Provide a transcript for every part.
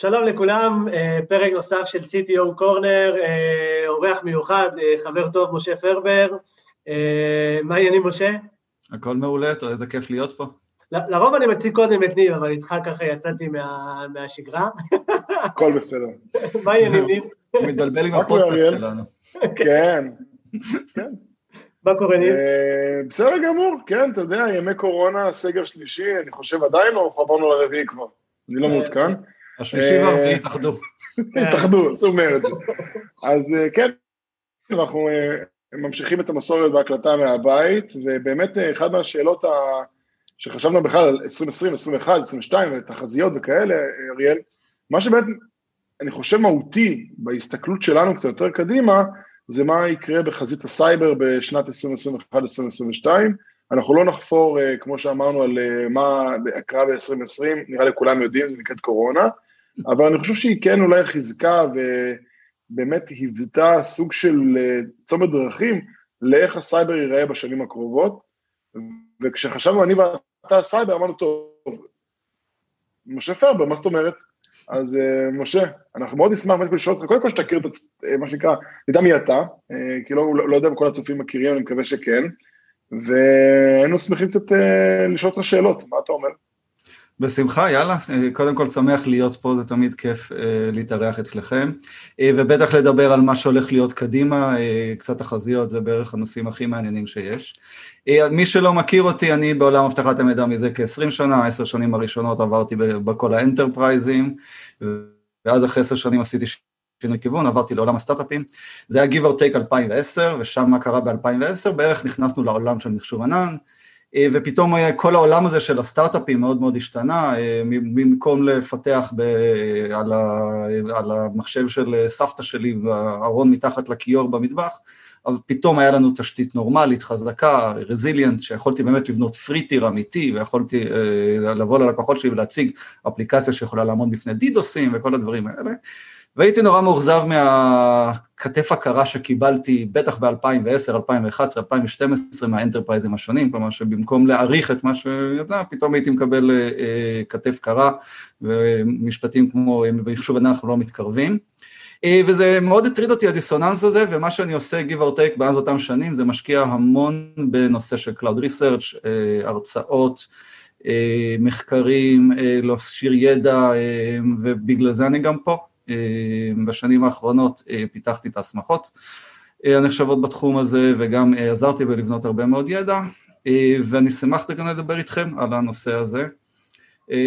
שלום לכולם, אה, פרק נוסף של CTO קורנר, אה, אורח מיוחד, אה, חבר טוב, משה פרבר. מה העניינים, משה? הכל מעולה, איזה כיף להיות פה. לרוב אני מציג קודם את ניב, אבל איתך ככה יצאתי מה, מהשגרה. הכל בסדר. מה העניינים, ניב? הוא מתבלבל עם הפודקאסט שלנו. כן, כן. מה קורה, ניב? בסדר גמור, כן, אתה יודע, ימי קורונה, סגר שלישי, אני חושב עדיין, או עברנו לרביעי כבר? אני לא מעודכן. השלישי והרביעי התאחדו. התאחדו, עשו מרג'. אז אה, כן, אנחנו אה, ממשיכים את המסורת בהקלטה מהבית, ובאמת אה, אחת מהשאלות שחשבנו בכלל על 2020, 2021, 2022, ותחזיות וכאלה, אריאל, מה שבאמת, אני חושב מהותי בהסתכלות שלנו קצת יותר קדימה, זה מה יקרה בחזית הסייבר בשנת 2021-2022. אנחנו לא נחפור, כמו שאמרנו, על מה קרה ב-2020, נראה לי כולם יודעים, זה נקראת קורונה, אבל אני חושב שהיא כן אולי חיזקה ובאמת היוותה סוג של אה, צומת דרכים לאיך הסייבר ייראה בשנים הקרובות. וכשחשבנו אני ואתה הסייבר, אמרנו, טוב, משה פרבר, מה זאת אומרת? אז אה, משה, אנחנו מאוד נשמח באמת לשאול אותך, קודם כל שתכיר את אה, מה שנקרא, נדע מי אתה, כי לא, לא, לא יודע אם כל הצופים מכירים, אני מקווה שכן, והיינו שמחים קצת לשאול אותך שאלות, מה אתה אומר? בשמחה, יאללה. קודם כל שמח להיות פה, זה תמיד כיף אה, להתארח אצלכם. אה, ובטח לדבר על מה שהולך להיות קדימה, אה, קצת תחזיות, זה בערך הנושאים הכי מעניינים שיש. אה, מי שלא מכיר אותי, אני בעולם אבטחת המידע מזה כ-20 שנה, עשר שנים הראשונות עברתי בכל האנטרפרייזים, ואז אחרי עשר שנים עשיתי שינוי כיוון, עברתי לעולם הסטארט-אפים. זה היה Give or Take 2010, ושם מה קרה ב-2010, בערך נכנסנו לעולם של מחשוב ענן. אה, ופתאום כל העולם הזה של הסטארט-אפים מאוד מאוד השתנה, אה, במקום לפתח ב, על, ה, על המחשב של סבתא שלי והארון מתחת לכיור במטבח, אבל פתאום היה לנו תשתית נורמלית, חזקה, רזיליאנט, שיכולתי באמת לבנות פריטיר אמיתי, ויכולתי אה, לבוא ללקוחות שלי ולהציג אפליקציה שיכולה לעמוד בפני דידוסים וכל הדברים האלה. והייתי נורא מאוכזב מהכתף הקרה שקיבלתי, בטח ב-2010, 2011, 2012, מהאנטרפרייזים השונים, כלומר שבמקום להעריך את מה שיצא, פתאום הייתי מקבל אה, כתף קרה, ומשפטים כמו במחשוב עדיין אנחנו לא מתקרבים. אה, וזה מאוד הטריד אותי הדיסוננס הזה, ומה שאני עושה, give or take, מאז אותם שנים, זה משקיע המון בנושא של Cloud Research, אה, הרצאות, אה, מחקרים, להשאיר ידע, ובגלל זה אני גם פה. אה, בשנים האחרונות אה, פיתחתי את ההסמכות אה, הנחשבות בתחום הזה וגם עזרתי בלבנות הרבה מאוד ידע ואני שמחתי גם לדבר איתכם על הנושא הזה.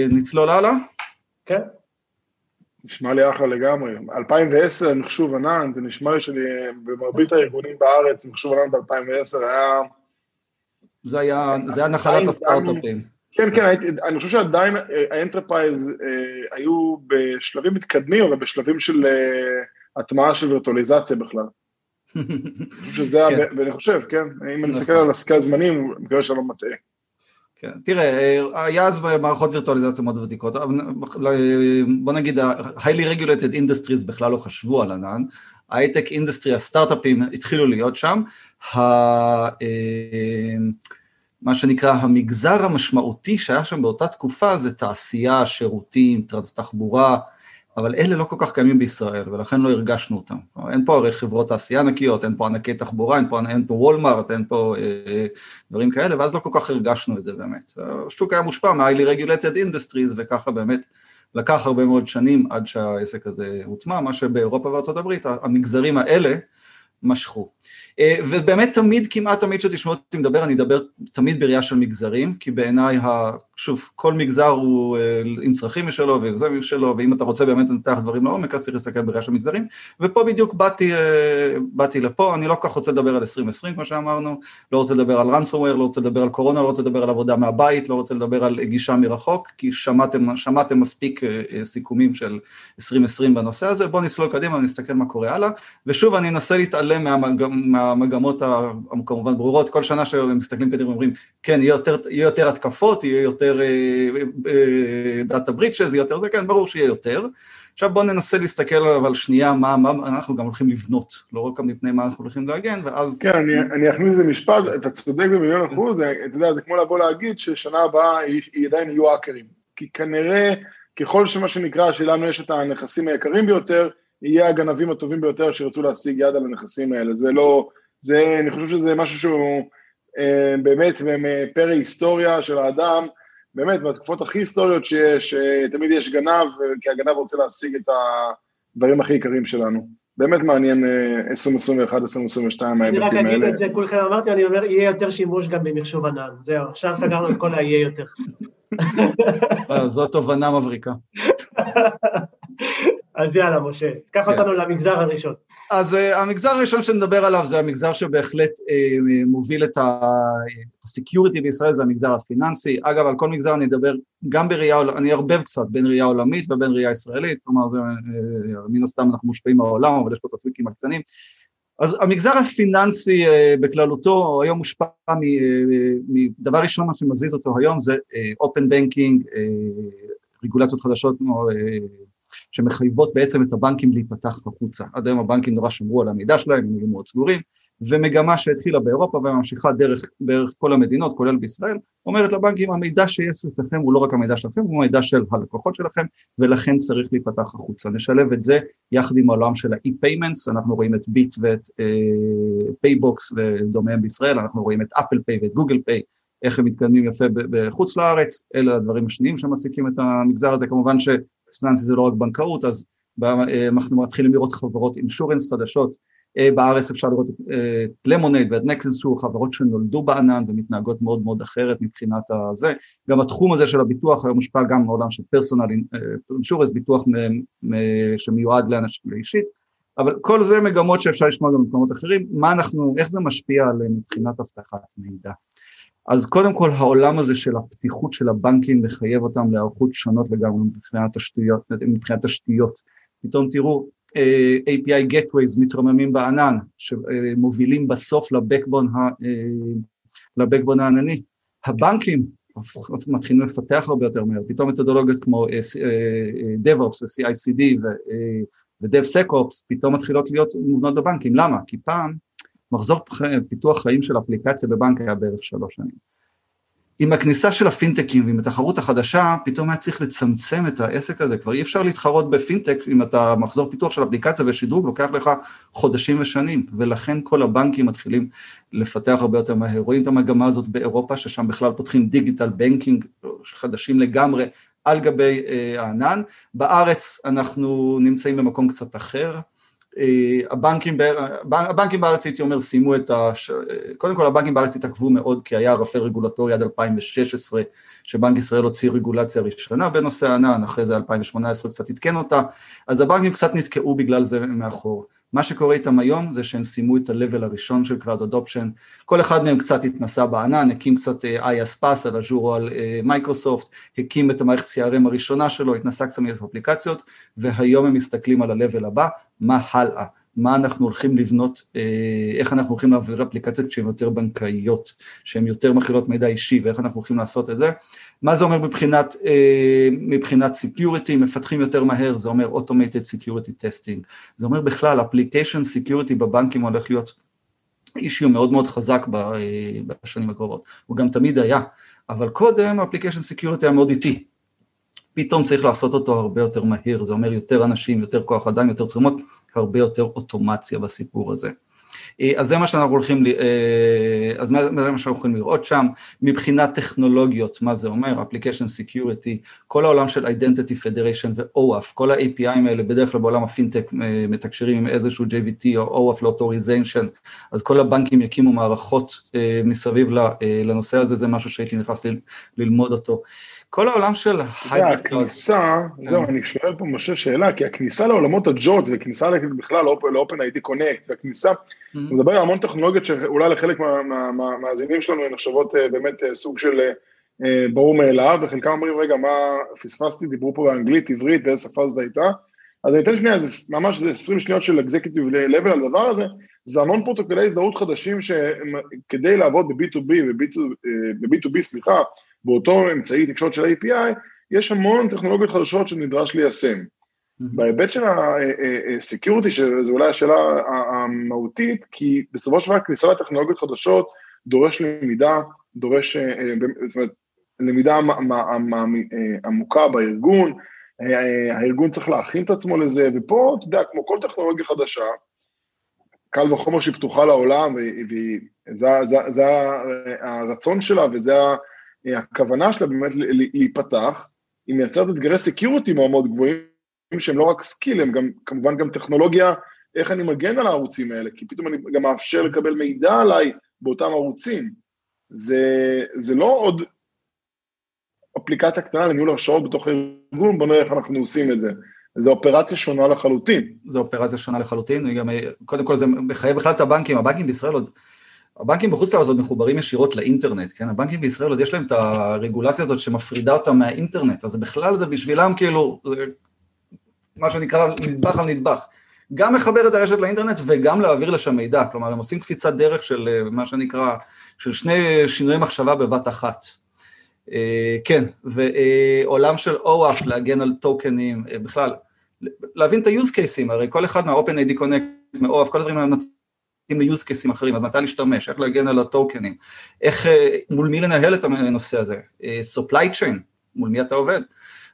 נצלול הלאה? כן. נשמע לי אחלה לגמרי. 2010, מחשוב ענן, זה נשמע לי שבמרבית הארגונים בארץ, מחשוב ענן ב-2010 היה... זה היה, זה היה נחלת הסטארט-אפים. כן, כן, אני חושב שעדיין ה-enterprise אה, היו בשלבים מתקדמים, אבל בשלבים של אה, הטמעה של וירטואליזציה בכלל. אני חושב שזה, כן. ואני חושב, כן, אם אני מסתכל נכון. על ה-scale הזמנים, אני מקווה שאני לא מטעה. כן, תראה, היה אז מערכות וירטואליזציה מאוד ותיקות, בוא נגיד, ה-highly regulated industries בכלל לא חשבו על ענן, ה-high-tech industry, הסטארט-אפים התחילו להיות שם, אה, מה שנקרא המגזר המשמעותי שהיה שם באותה תקופה זה תעשייה, שירותים, תחבורה, אבל אלה לא כל כך קיימים בישראל ולכן לא הרגשנו אותם. אין פה הרי חברות תעשייה ענקיות, אין פה ענקי תחבורה, אין פה, אין פה וולמארט, אין פה אה, דברים כאלה, ואז לא כל כך הרגשנו את זה באמת. השוק היה מושפע מה-highly regulated industries וככה באמת לקח הרבה מאוד שנים עד שהעסק הזה הוטמע, מה שבאירופה וארצות הברית, המגזרים האלה משכו. אה, ובאמת תמיד, כמעט תמיד כשתשמעו אותי מדבר, אני אדבר תמיד בראייה של מגזרים, כי בעיניי, שוב, כל מגזר הוא אה, עם צרכים משלו ועם שלו, ואם אתה רוצה באמת לנתח דברים לעומק, אז צריך להסתכל בראייה של מגזרים, ופה בדיוק באתי, אה, באתי לפה, אני לא כל כך רוצה לדבר על 2020 כמו שאמרנו, לא רוצה לדבר על ransomware, לא רוצה לדבר על קורונה, לא רוצה לדבר על עבודה מהבית, לא רוצה לדבר על גישה מרחוק, כי שמעתם, שמעתם מספיק סיכומים של 2020 בנושא הזה, בואו נצלול קדימה ונסתכל מה קורה הלאה, ושוב אני אנסה להתעלם מה, המגמות הכמובן ברורות, כל שנה שמסתכלים קדימה אומרים, כן, יהיה יותר, יהיה יותר התקפות, יהיה יותר דאטה בריצ'ז, יהיה יותר זה, כן, ברור שיהיה יותר. עכשיו בואו ננסה להסתכל עליו על שנייה, מה, מה אנחנו גם הולכים לבנות, לא רק מפני מה אנחנו הולכים להגן, ואז... כן, אני, אני אכניס לזה משפט, אתה צודק במיליון אחוז, אתה יודע, זה כמו לבוא להגיד ששנה הבאה היא עדיין יהיו האקרים, כי כנראה ככל שמה שנקרא, שלנו יש את הנכסים היקרים ביותר, יהיה הגנבים הטובים ביותר שירצו להשיג יד על הנכסים האלה. זה לא, זה, אני חושב שזה משהו שהוא אה, באמת פרא היסטוריה של האדם, באמת, מהתקופות הכי היסטוריות שיש, תמיד יש גנב, כי הגנב רוצה להשיג את הדברים הכי יקרים שלנו. באמת מעניין 2021, 2022 ההיבטים האלה. אני רק אגיד את זה, כולכם אמרתי, אני אומר, יהיה יותר שימוש גם במחשוב ענן. זהו, עכשיו סגרנו את כל היהיה יותר. אה, זו תובנה מבריקה. אז יאללה, משה, קח כן. אותנו למגזר הראשון. אז אה, המגזר הראשון שנדבר עליו זה המגזר שבהחלט אה, מוביל את ה-security בישראל, זה המגזר הפיננסי. אגב, על כל מגזר אני אדבר גם בראייה, אני אערבב קצת בין ראייה עולמית ובין ראייה ישראלית, כלומר, זה, אה, מן הסתם אנחנו מושפעים מהעולם, אבל יש פה את הטוויקים הקטנים. אז המגזר הפיננסי uh, בכללותו היום מושפע מדבר uh, ראשון מה שמזיז אותו היום זה אופן uh, בנקינג, uh, רגולציות חדשות כמו uh, שמחייבות בעצם את הבנקים להיפתח החוצה. עד היום הבנקים נורא שמרו על המידע שלהם, הם היו מאוד סגורים, ומגמה שהתחילה באירופה וממשיכה דרך בערך כל המדינות, כולל בישראל, אומרת לבנקים, המידע שיש אצלכם הוא לא רק המידע שלכם, הוא מידע של הלקוחות שלכם, ולכן צריך להיפתח החוצה. נשלב את זה יחד עם העולם של ה-e-payments, אנחנו רואים את ביט ואת פייבוקס אה, ודומיהם בישראל, אנחנו רואים את אפל פיי ואת גוגל פיי, איך הם מתקדמים יפה בחוץ לארץ, אלה הדברים השניים שמעסיקים את המגזר הזה, כמובן ש... פיננסי זה לא רק בנקאות, אז אנחנו מתחילים לראות חברות insurance חדשות, אה, בארץ אפשר לראות את Lemonade ואת Next Insurance, חברות שנולדו בענן ומתנהגות מאוד מאוד אחרת מבחינת הזה. גם התחום הזה של הביטוח היום מושפע גם מעולם של personal אינשורנס, אה, ביטוח שמיועד לאנשים לאישית, אבל כל זה מגמות שאפשר לשמוע גם במקומות אחרים, מה אנחנו, איך זה משפיע עליהם מבחינת אבטחת מידע. אז קודם כל העולם הזה של הפתיחות של הבנקים מחייב אותם להיערכות שונות לגמרי מבחינת תשתיות, מבחינת תשתיות. פתאום תראו אה, API Gateways מתרוממים בענן, שמובילים בסוף לבקבון, ה, אה, לבקבון הענני. הבנקים מתחילים לפתח הרבה יותר מהר, פתאום מתודולוגיות כמו אה, DevOps ו-CICD ו-DevSecOps פתאום מתחילות להיות מובנות בבנקים, למה? כי פעם מחזור פיתוח חיים של אפליקציה בבנק היה בערך שלוש שנים. עם הכניסה של הפינטקים ועם התחרות החדשה, פתאום היה צריך לצמצם את העסק הזה, כבר אי אפשר להתחרות בפינטק אם אתה מחזור פיתוח של אפליקציה ושדרוג לוקח לך חודשים ושנים, ולכן כל הבנקים מתחילים לפתח הרבה יותר מהר. רואים את המגמה הזאת באירופה, ששם בכלל פותחים דיגיטל בנקינג חדשים לגמרי על גבי אה, הענן. בארץ אנחנו נמצאים במקום קצת אחר, הבנקים, הבנקים בארץ הייתי אומר סיימו את ה... קודם כל הבנקים בארץ התעכבו מאוד כי היה ערפל רגולטורי עד 2016 שבנק ישראל הוציא רגולציה ראשונה בנושא הענן, אחרי זה 2018 קצת עדכן אותה, אז הבנקים קצת נתקעו בגלל זה מאחור. מה שקורה איתם היום זה שהם סיימו את ה-level הראשון של Cloud Adoption, כל אחד מהם קצת התנסה בענן, הקים קצת אה, IASPAS על אג'ור או על מייקרוסופט, הקים את המערכת CRM הראשונה שלו, התנסה קצת מאפליקציות, והיום הם מסתכלים על ה-level הבא, מה הלאה. מה אנחנו הולכים לבנות, אה, איך אנחנו הולכים להעביר אפליקציות שהן יותר בנקאיות, שהן יותר מכילות מידע אישי ואיך אנחנו הולכים לעשות את זה. מה זה אומר מבחינת, אה, מבחינת security, מפתחים יותר מהר, זה אומר automated security testing, זה אומר בכלל application security בבנקים הולך להיות אישיו מאוד מאוד חזק אה, בשנים הקרובות, הוא גם תמיד היה, אבל קודם application security היה מאוד איטי, פתאום צריך לעשות אותו הרבה יותר מהיר, זה אומר יותר אנשים, יותר כוח אדם, יותר תשומות, הרבה יותר אוטומציה בסיפור הזה. אה, אז זה מה שאנחנו הולכים, אה, אז זה מה שאנחנו יכולים לראות שם, מבחינת טכנולוגיות, מה זה אומר, Application Security, כל העולם של Identity Federation ו- OAuth, כל ה-API האלה בדרך כלל בעולם הפינטק אה, מתקשרים עם איזשהו JWT או OAuth לאוטוריזיישן, אז כל הבנקים יקימו מערכות מסביב לנושא הזה, זה משהו שהייתי נכנס ללמוד אותו. כל העולם של hybrid הכניסה, זהו, אני שואל פה משה שאלה, כי הכניסה לעולמות הג'וט וכניסה בכלל ל-OpenID Connect, והכניסה, הוא מדבר על המון טכנולוגיות שאולי לחלק מהמאזינים שלנו הן נחשבות אה, באמת אה, סוג של אה, ברור מאליו, וחלקם אומרים, רגע, מה פספסתי, דיברו פה באנגלית, עברית, באיזה שפה זאת הייתה, אז אני אתן שנייה, זה ממש זה 20 שניות של אקזקיוטיב לבל על הדבר הזה, זה המון פרוטוקולי הזדהות חדשים שכדי לעבוד ב-B2B וב-B2B, סליחה, באותו אמצעי תקשורת של API, יש המון טכנולוגיות חדשות שנדרש ליישם. Mm-hmm. בהיבט של ה-security, שזו אולי השאלה המהותית, כי בסופו של דבר כניסה לטכנולוגיות חדשות דורש למידה, דורש, זאת אומרת, למידה עמוקה בארגון, הארגון צריך להכין את עצמו לזה, ופה, אתה יודע, כמו כל טכנולוגיה חדשה, קל וחומר שהיא פתוחה לעולם, וזה הרצון שלה וזה הכוונה שלה באמת להיפתח, היא מייצרת אתגרי security מאוד מאוד גבוהים, שהם לא רק skill, הם גם כמובן גם טכנולוגיה, איך אני מגן על הערוצים האלה, כי פתאום אני גם מאפשר לקבל מידע עליי באותם ערוצים. זה, זה לא עוד אפליקציה קטנה לניהול הרשאות בתוך הארגון, בוא נראה איך אנחנו עושים את זה. זו אופרציה שונה לחלוטין. זו אופרציה שונה לחלוטין, גם, קודם כל זה מחייב בכלל את הבנקים, הבנקים בישראל עוד, הבנקים בחוץ לארץ עוד מחוברים ישירות לאינטרנט, כן? הבנקים בישראל עוד יש להם את הרגולציה הזאת שמפרידה אותם מהאינטרנט, אז בכלל זה בשבילם כאילו, זה מה שנקרא נדבך על נדבך. גם מחבר את הרשת לאינטרנט וגם להעביר לשם מידע, כלומר הם עושים קפיצת דרך של אה, מה שנקרא, של שני שינויי מחשבה בבת אחת. אה, כן, ועולם של OAuth, להגן על טוקנים, אה, בכלל, להבין את ה-use cases, הרי כל אחד מה-OpenID Connect, מ-OAuth, כל הדברים האלה ל-use cases אחרים, אז מתי להשתמש, איך להגן על הטוקנים, איך, מול מי לנהל את הנושא הזה, supply chain, מול מי אתה עובד.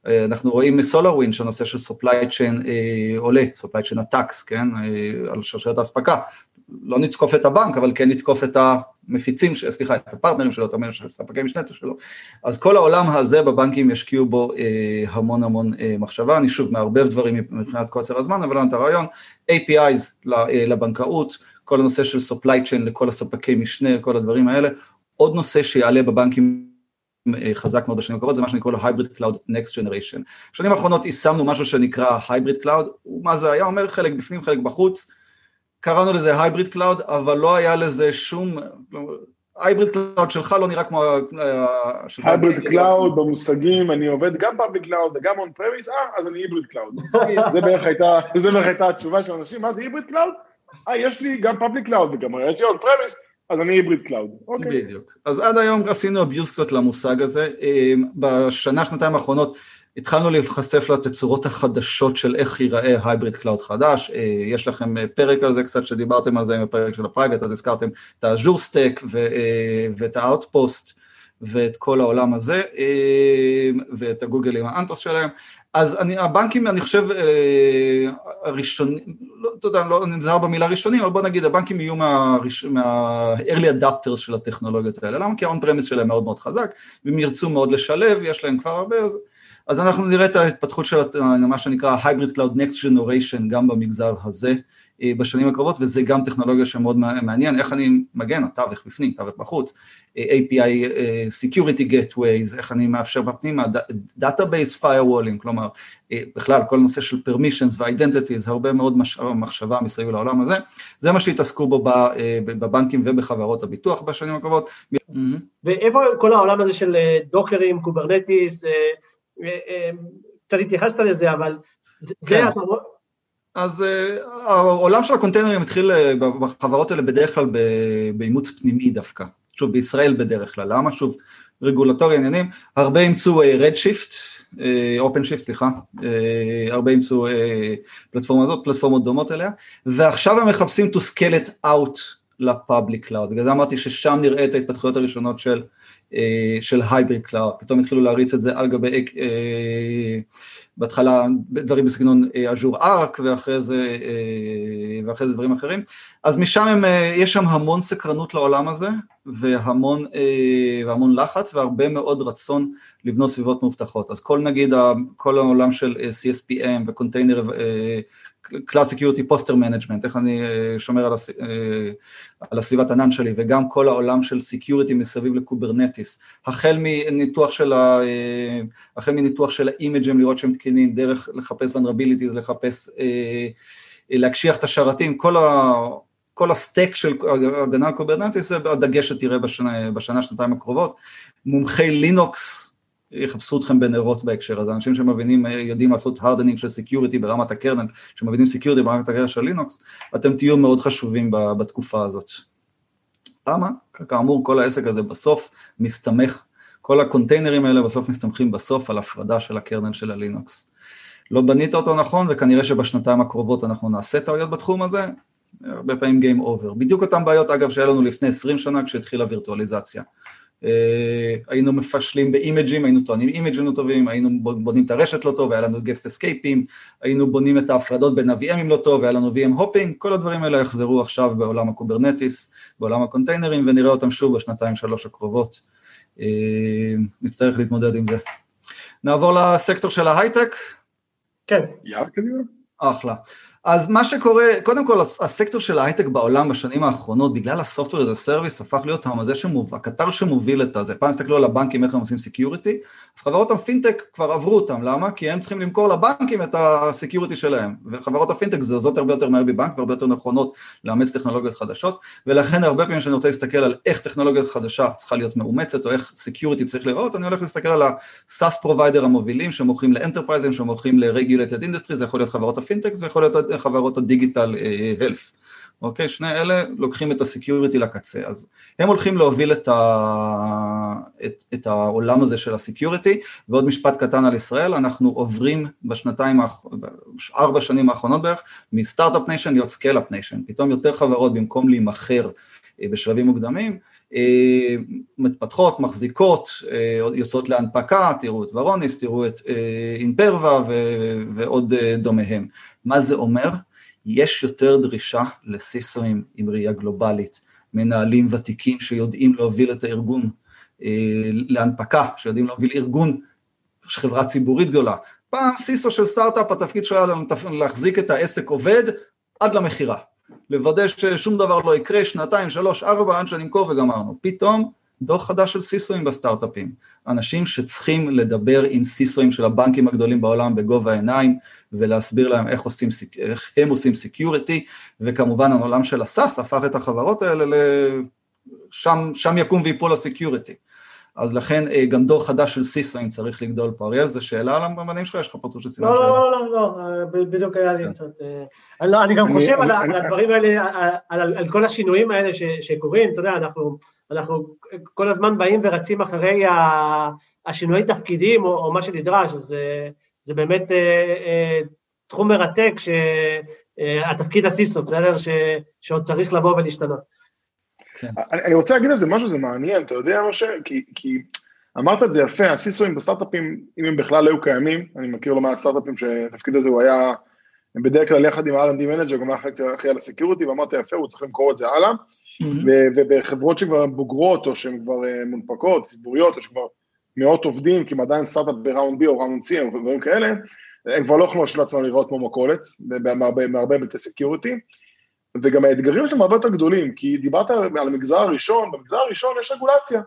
אנחנו רואים מסולרווין שהנושא של supply chain אה, עולה, supply chain attacks, כן, אה, על שרשרת האספקה. לא נתקוף את הבנק, אבל כן נתקוף את המפיצים, סליחה, את הפרטנרים שלו, אתה אומר, של ספקי משנתו שלו. אז כל העולם הזה בבנקים ישקיעו בו אה, המון המון אה, מחשבה. אני שוב מערבב דברים מבחינת קוצר הזמן, אבל לא את הרעיון. APIs אה, לבנקאות, כל הנושא של supply chain לכל הספקי משנה, כל הדברים האלה. עוד נושא שיעלה בבנקים אה, חזק מאוד בשנים הקרובות, זה מה שאני קורא לו Hybrid Cloud Next Generation. בשנים האחרונות יישמנו משהו שנקרא Hybrid Cloud, מה זה היה אומר? חלק בפנים, חלק בחוץ. קראנו לזה Hybrid Cloud, אבל לא היה לזה שום... hybrid cloud שלך לא נראה כמו... hybrid cloud במושגים, אני עובד גם public cloud וגם on-premise, אה, אז אני hybrid cloud. זה בערך הייתה התשובה של אנשים, מה זה hybrid cloud? אה, יש לי גם public cloud וגם יש לי on-prem, אז אני hybrid cloud, אוקיי. בדיוק. אז עד היום עשינו abuse קצת למושג הזה. אמ, בשנה, שנתיים האחרונות התחלנו להיחשף לתצורות החדשות של איך ייראה hybrid cloud חדש. אה, יש לכם אה, פרק על זה קצת שדיברתם על זה עם הפרק של ה private, אז הזכרתם את ה Azure Stack אה, ואת ה Outpost. ואת כל העולם הזה, ואת הגוגל עם ה Anthos שלהם. אז אני, הבנקים, אני חושב, אה, הראשונים, לא, אתה יודע, לא נזהר במילה ראשונים, אבל בוא נגיד, הבנקים יהיו מה-early מה adapters של הטכנולוגיות האלה. למה? כי ה-on premise שלהם מאוד מאוד חזק, והם ירצו מאוד לשלב, יש להם כבר הרבה, אז, אז אנחנו נראה את ההתפתחות של מה שנקרא hybrid cloud next generation גם במגזר הזה. אה, בשנים הקרובות, וזה גם טכנולוגיה שמאוד מעניין, איך אני מגן, התווך בפנים, תווך בחוץ, אה, API אה, Security Gateways, איך אני מאפשר בפנים, Database Firewalling, כלומר, בכלל כל הנושא של Permissions ו-Identities, הרבה מאוד מחשבה מסביב לעולם הזה, זה מה שהתעסקו בו בבנקים ובחברות הביטוח בשנים הקרובות. ואיפה כל העולם הזה של Dockers, Kubernetes, קצת התייחסת לזה, אבל זה, כן. אתה אז uh, העולם של הcontainerים התחיל uh, בחברות האלה בדרך כלל באימוץ פנימי דווקא. שוב, בישראל בדרך כלל. למה? שוב, רגולטורי עניינים, הרבה אימצו Redshift, OpenShift, סליחה, uh, הרבה אימצו uh, פלטפורמה הזאת, פלטפורמות דומות אליה, ועכשיו הם מחפשים to scale it out ל public cloud, בגלל זה אמרתי ששם נראה את ההתפתחויות הראשונות של, uh, של hybrid cloud, פתאום התחילו להריץ את זה על גבי uh, בהתחלה דברים בסגנון אג'ור אה, Arc ואחרי זה, אה, ואחרי זה דברים אחרים, אז משם הם, אה, יש שם המון סקרנות לעולם הזה והמון, והמון לחץ והרבה מאוד רצון לבנות סביבות מאובטחות, אז כל נגיד כל העולם של CSPM ו container, Cloud Security Posture Management, איך אני אה, שומר על, הס... אה, על הסביבת ענן שלי, וגם כל העולם של Security מסביב ל Kubernetes, החל מניתוח של, ה... אה, החל מניתוח של ה imageים לראות שהם תקינים, דרך לחפש vulnerabilities, לחפש, להקשיח את השרתים, כל ה... כל הסטאק של הגנה על Kubernetes זה הדגש שתראה בשנה, בשנה, שנתיים הקרובות. מומחי לינוקס יחפשו אתכם בנרות בהקשר הזה, אנשים שמבינים, יודעים לעשות hardening של security ברמת ה kernel, שמבינים security ברמת ה kernel של לינוקס, אתם תהיו מאוד חשובים בתקופה הזאת. למה? כאמור, כל העסק הזה בסוף מסתמך, כל ה containerים האלה בסוף מסתמכים בסוף על הפרדה של ה kernel של הלינוקס. לא בנית אותו נכון, וכנראה שבשנתיים הקרובות אנחנו נעשה טעויות בתחום הזה, הרבה פעמים Game Over. בדיוק אותן בעיות, אגב, שהיה לנו לפני 20 שנה כשהתחילה וירטואליזציה. היינו מפשלים ב imageים, היינו טוענים imageים לא טובים, היינו בונים את הרשת לא טוב, היה לנו guest escapeים, היינו בונים את ההפרדות בין ה-VMים לא טוב, היה לנו VM hopping, כל הדברים האלה יחזרו עכשיו בעולם ה Kubernetes, בעולם ה containerים, ונראה אותם שוב בשנתיים שלוש הקרובות. נצטרך להתמודד עם זה. נעבור לסקטור של ההייטק? כן. יאללה, קדימה. אחלה. אז מה שקורה, קודם כל הסקטור של ההייטק בעולם בשנים האחרונות, בגלל ה software as a service, הפך להיות הזה שמוב, הקטר שמוביל את הזה. פעם הסתכלו על הבנקים איך הם עושים security, אז חברות הפינטק כבר עברו אותם, למה? כי הם צריכים למכור לבנקים את ה security שלהם, וחברות הפינטק זזות הרבה יותר מהר מבנק והרבה יותר נכונות לאמץ טכנולוגיות חדשות, ולכן הרבה פעמים כשאני רוצה להסתכל על איך טכנולוגיה חדשה צריכה להיות מאומצת, או איך security צריך לראות, אני הולך להסתכל על זה זה להיות חברות ה digital health. אה, אוקיי? שני אלה לוקחים את ה security לקצה. אז הם הולכים להוביל את, ה... את, את העולם הזה של ה security, ועוד משפט קטן על ישראל, אנחנו עוברים בשנתיים, ארבע שנים האחרונות בערך, מ start-up nation להיות scale-up nation. פתאום יותר חברות במקום להימכר אה, בשלבים מוקדמים, אה, מתפתחות, מחזיקות, יוצאות להנפקה, תראו את ורוניס, תראו את אימפרבה ועוד דומיהם. מה זה אומר? יש יותר דרישה ל CISOאים עם ראייה גלובלית, מנהלים ותיקים שיודעים להוביל את הארגון אה, להנפקה, שיודעים להוביל ארגון חברה ציבורית גדולה. פעם CISO של סטארט-אפ, התפקיד שלו היה להחזיק את העסק עובד עד למכירה. לוודא ששום דבר לא יקרה, שנתיים, שלוש, ארבע, עד שנמכור וגמרנו. פתאום דור חדש של CISOאים בסטארט-אפים, אנשים שצריכים לדבר עם CISOאים של הבנקים הגדולים בעולם בגובה העיניים ולהסביר להם איך, עושים, איך הם עושים security, וכמובן העולם של ה SaaS הפך את החברות האלה לשם שם יקום ויפול ה security. אז לכן אה, גם דור חדש של סיסואים צריך לגדול פה. אריאל, זו שאלה על המדעים שלך? יש לך פרצוף של סימן שאלה? לא, לא, לא, לא, בדיוק היה לי כן. קצת... אה, לא, אני גם חושב על הדברים האלה, על כל השינויים האלה שקורים, אתה יודע, אנחנו... אנחנו כל הזמן באים ורצים אחרי השינויי תפקידים או, מה שנדרש, אז זה, באמת תחום מרתק שהתפקיד הסיסו, בסדר? שעוד צריך לבוא ולהשתנות. כן. אני, אני רוצה להגיד על זה משהו, זה מעניין, אתה יודע משה? כי, כי אמרת את זה יפה, ה CISOאים בסטארט-אפים, אם הם בכלל היו קיימים, אני מכיר לא מעט סטארט-אפים שהתפקיד הזה הוא היה, הם בדרך כלל יחד עם ה-R&D manager, גם אחראי על ה security, ואמרת יפה, הוא צריך למכור את זה הלאה. ובחברות שכבר מבוגרות, או שהן כבר אה, מונפקות, ציבוריות, או שכבר מאות עובדים, כי הם עדיין סטארט-אפ ב round B או round C, או דברים כאלה, הם כבר לא יכולים להרשות לעצמם לראות כמו מכולת, מהרבה היבטי security, וגם האתגרים שלהם הרבה יותר גדולים, כי דיברת על המגזר הראשון, במגזר הראשון יש רגולציה.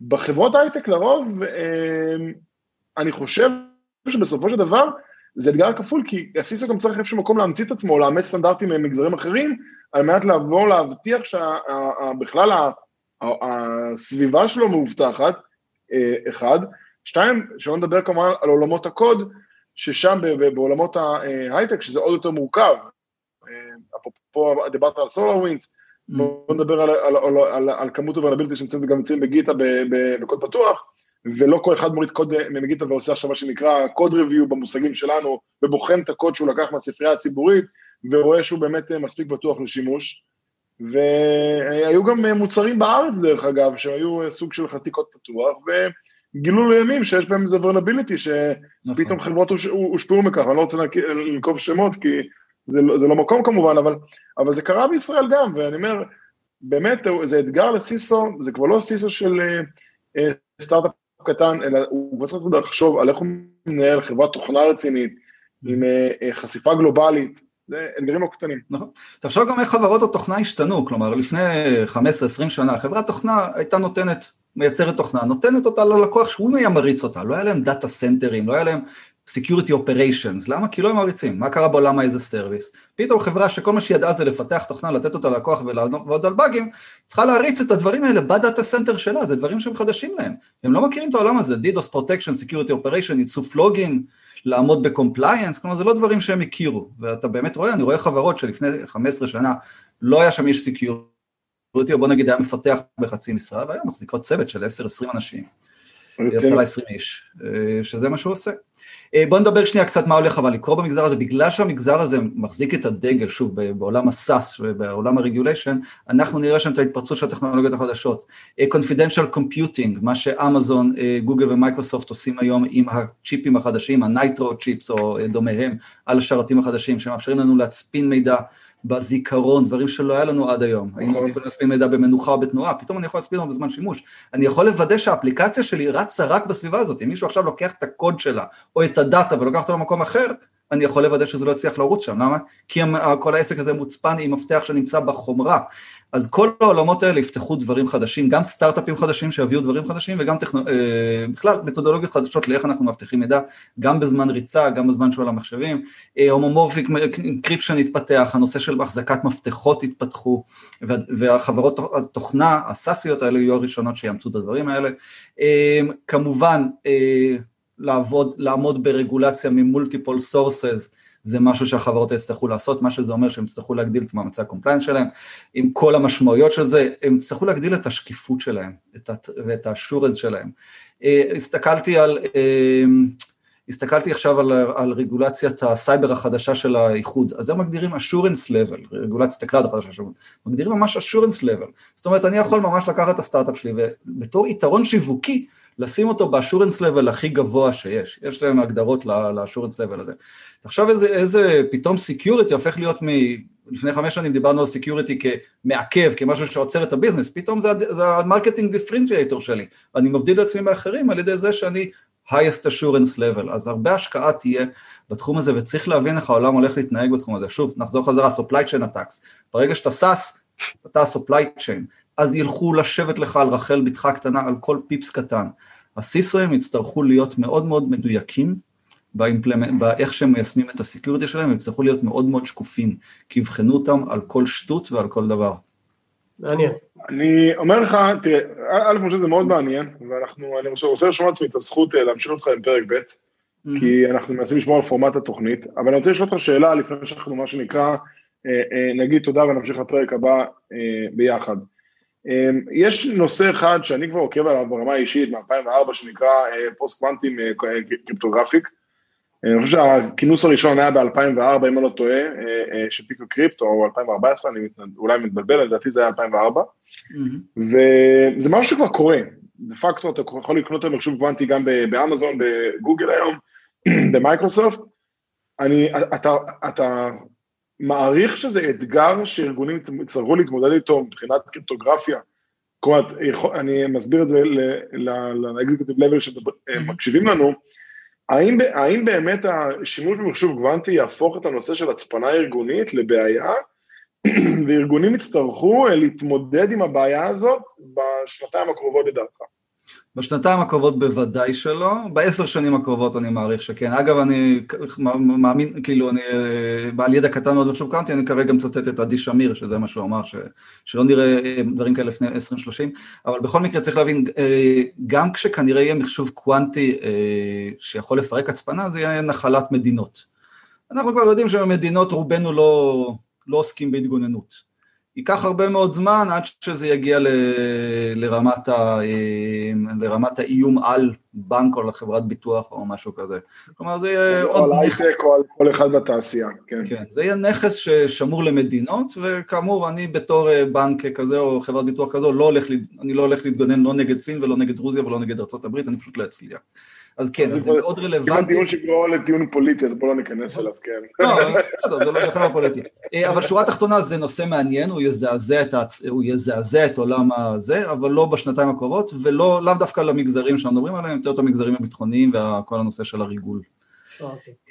בחברות הייטק לרוב, אה, אני חושב שבסופו של דבר, זה אתגר כפול, כי ה CISO גם צריך איזשהו מקום להמציא את עצמו, או לאמץ סטנדרטים ממגזרים אחרים, על מנת לבוא להבטיח שבכלל הסביבה שלו מאובטחת, אה, אחד. שתיים, שלא נדבר כמובן על עולמות הקוד, ששם בעולמות ההייטק, שזה עוד יותר מורכב. אפרופו, דיברת על סולר ווינס, mm. בואו נדבר על, על, על, על, על כמות הוולנביליטי שנמצאים וגם נמצאים בגיטה בקוד פתוח, ולא כל אחד מוריד קוד מגיטה ועושה עכשיו מה שנקרא קוד ריוויו במושגים שלנו, ובוחן את הקוד שהוא לקח מהספרייה הציבורית, ורואה שהוא באמת אה, מספיק בטוח לשימוש. והיו גם אה, מוצרים בארץ דרך אגב, שהיו אה, סוג של חצי קוד פתוח, וגילו לימים שיש בהם איזה ורנביליטי, שפתאום נכון. חברות הושפעו מכך, אני לא רוצה לנקוב שמות כי זה, לא, זה לא מקום כמובן, אבל, אבל זה קרה בישראל גם, ואני אומר, באמת זה אתגר ל CISO, זה כבר לא CISO של אה, סטארט-אפ קטן, אלא הוא כבר צריך לחשוב על איך הוא מנהל חברת תוכנה רצינית, עם אה, חשיפה גלובלית, זה אתגרים לא קטנים. נכון. תחשוב גם איך חברות התוכנה השתנו, כלומר לפני 15-20 שנה חברת תוכנה הייתה נותנת, מייצרת תוכנה, נותנת אותה ללקוח שהוא היה מריץ אותה, לא היה להם data center ים, לא היה להם Security Operations, למה? כי לא הם מריצים, מה קרה בעולם האיזה סרוויס? פתאום חברה שכל מה שידעה זה לפתח תוכנה, לתת אותה ללקוח ולעבוד על באגים, צריכה להריץ את הדברים האלה ב data center שלה, זה דברים שהם חדשים להם, הם לא מכירים את העולם הזה, DDoS Protection, Security Operation, איסוף לוגים, לעמוד ב compliance, כלומר זה לא דברים שהם הכירו, ואתה באמת רואה, אני רואה חברות שלפני 15 שנה לא היה שם איש security, או בוא נגיד היה מפתח בחצי משרה, והיום מחזיקות צוות של 10-20 אנשים. עשרה עשרים איש, שזה מה שהוא עושה. אה, בוא נדבר שנייה קצת מה הולך אבל לקרות במגזר הזה, בגלל שהמגזר הזה מחזיק את הדגל, שוב, בעולם ה SaaS ובעולם ה regulation, אנחנו נראה שם את ההתפרצות של הטכנולוגיות החדשות. אה, confidential computing, מה שאמזון, אה, גוגל ומייקרוסופט עושים היום עם הצ'יפים החדשים, ה Nitro chips או דומיהם, על השרתים החדשים, שמאפשרים לנו להצפין מידע בזיכרון, דברים שלא היה לנו עד היום. היינו יכולים נכון. להצפין מידע במנוחה או בתנועה, פתאום אני יכול להצפין אותו בזמן שימוש. אני יכול לוודא שהאפליקציה שלי רצה רק בסביבה הזאת. אם מישהו עכשיו לוקח את הקוד שלה, או את הדאטה ולוקח אותו למקום אחר, אני יכול לוודא שזה לא יצליח לרוץ שם, למה? כי כל העסק הזה מוצפן עם מפתח שנמצא בחומרה. אז כל העולמות האלה יפתחו דברים חדשים, גם סטארט-אפים חדשים שיביאו דברים חדשים וגם טכנו... אה, בכלל מתודולוגיות חדשות לאיך אנחנו מבטיחים מידע, גם בזמן ריצה, גם בזמן שעול המחשבים. homomorphic encryption התפתח, הנושא של החזקת מפתחות התפתחו, והחברות התוכנה, הסאסיות האלה יהיו הראשונות שיאמצו את הדברים האלה. אה, כמובן, אה, לעבוד, לעמוד ברגולציה מ multiple sources, זה משהו שהחברות יצטרכו לעשות, מה שזה אומר שהם יצטרכו להגדיל את מאמצי ה compliance שלהם, עם כל המשמעויות של זה, הם יצטרכו להגדיל את השקיפות שלהם את הת... ואת ה assurance שלהם. אה, הסתכלתי על, אה, הסתכלתי עכשיו על, על רגולציית הסייבר החדשה של האיחוד, אז הם מגדירים assurance level, רגולציית ה cloud החדשה שלהם, מגדירים ממש assurance level, זאת אומרת אני יכול ממש לקחת את הסטארט-אפ שלי ובתור יתרון שיווקי לשים אותו ב assurance level הכי גבוה שיש, יש להם הגדרות ל assurance level הזה. תחשוב איזה, איזה פתאום security הופך להיות מ... לפני חמש שנים דיברנו על security כמעכב, כמשהו שעוצר את ה business, פתאום זה ה marketing differentiator שלי, אני מבדיל את עצמי מאחרים על ידי זה שאני highest assurance level, אז הרבה השקעה תהיה בתחום הזה וצריך להבין איך העולם הולך להתנהג בתחום הזה, שוב נחזור חזרה, supply chain attacks, ברגע שאתה SaaS, אתה supply chain, אז ילכו לשבת לך על רחל בתך קטנה על כל פיפס קטן. ה CISO ים יצטרכו להיות מאוד מאוד מדויקים ב implement, באיך שהם מיישמים את ה security שלהם, הם יצטרכו להיות מאוד מאוד שקופים, כי יבחנו אותם על כל שטות ועל כל דבר. מעניין. אני אומר לך, תראה, א', אני חושב שזה מאוד מעניין, ואנחנו, אני רוצה לשמור לעצמי את הזכות אה, להמשיך אותך עם פרק ב', mm-hmm. כי אנחנו מנסים לשמור על פורמט התוכנית, אבל אני רוצה לשאול אותך שאלה לפני שאנחנו, מה שנקרא, אה, אה, נגיד תודה ונמשיך לפרק הבא ביחד. אמ, יש נושא אחד שאני כבר עוקב עליו ברמה האישית מ-2004 שנקרא post quantum cryptographic. אני חושב שהכינוס הראשון היה ב-2004, אם אני לא טועה, אה, אה, של PQCrypto, או 2014, אני אולי מתבלבל, לדעתי זה היה 2004, וזה משהו שכבר קורה. דה פקטו אתה יכול לקנות את המחשוב קוונטי גם באמזון, בגוגל היום, במייקרוסופט. אני, אתה, אתה מעריך שזה אתגר שארגונים יצטרכו להתמודד איתו מבחינת קריפטוגרפיה. כלומר, אני מסביר את זה לאקזיקיוטיב לבל שמקשיבים לנו, האם, האם באמת השימוש במחשוב קוונטי יהפוך את הנושא של הצפנה ארגונית לבעיה, וארגונים יצטרכו להתמודד עם הבעיה הזאת בשנתיים הקרובות לדעתך? בשנתיים הקרובות בוודאי שלא, בעשר שנים הקרובות אני מעריך שכן. אגב, אני מאמין, כאילו, אני בעל ידע קטן מאוד בחשוב קאונטי, אני כרגע מצטט את עדי שמיר, שזה מה שהוא אמר, ש, שלא נראה דברים כאלה לפני 20-30, אבל בכל מקרה צריך להבין, אה, גם כשכנראה יהיה מחשוב קוונטי אה, שיכול לפרק הצפנה, זה יהיה נחלת מדינות. אנחנו כבר יודעים שבמדינות רובנו לא, לא עוסקים בהתגוננות. ייקח הרבה מאוד זמן עד שזה יגיע ל, לרמת, ה, לרמת האיום על בנק או לחברת ביטוח או משהו כזה. כלומר זה יהיה עוד... או על הייטק או על כל אחד בתעשייה, כן. כן, זה יהיה נכס ששמור למדינות, וכאמור אני בתור אה, בנק כזה או חברת ביטוח כזו, לא הולך, אני לא הולך להתגונן לא נגד סין ולא נגד רוסיה ולא נגד ארה"ב, אני פשוט לא אצליח. אז כן, אז זה מאוד רלוונטי. כמעט דיון שגרוע לדיון פוליטי, אז בואו לא ניכנס אליו, כן. לא, זה לא בכלל פוליטי. אה, אבל שורה תחתונה זה נושא מעניין, הוא יזעזע את עולם הזה, אבל לא בשנתיים הקרובות, ולאו דווקא למגזרים שאנחנו מדברים עליהם, יותר את המגזרים הביטחוניים וכל הנושא של הריגול. אוקיי.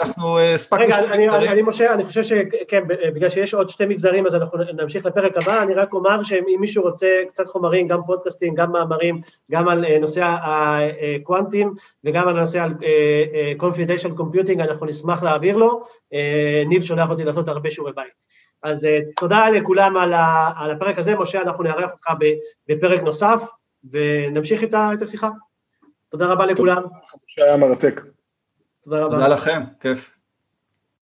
אנחנו אה, הספקנו... רגע, אני משה, אני חושב שכן, בגלל שיש עוד שתי מגזרים אז אנחנו נמשיך לפרק הבא, אני רק אומר שאם מישהו רוצה קצת חומרים, גם פודקאסטים, גם מאמרים, גם על אה, נושא הקוונטים וגם על נושא על אה, confidential computing, אנחנו נשמח להעביר לו, ניב שולח אותי לעשות הרבה שיעורי בית. אז תודה לכולם על הפרק הזה, משה, אנחנו נארח אותך בפרק נוסף ונמשיך את השיחה. תודה רבה לכולם. היה מרתק. תודה רבה. תודה לכם, כיף.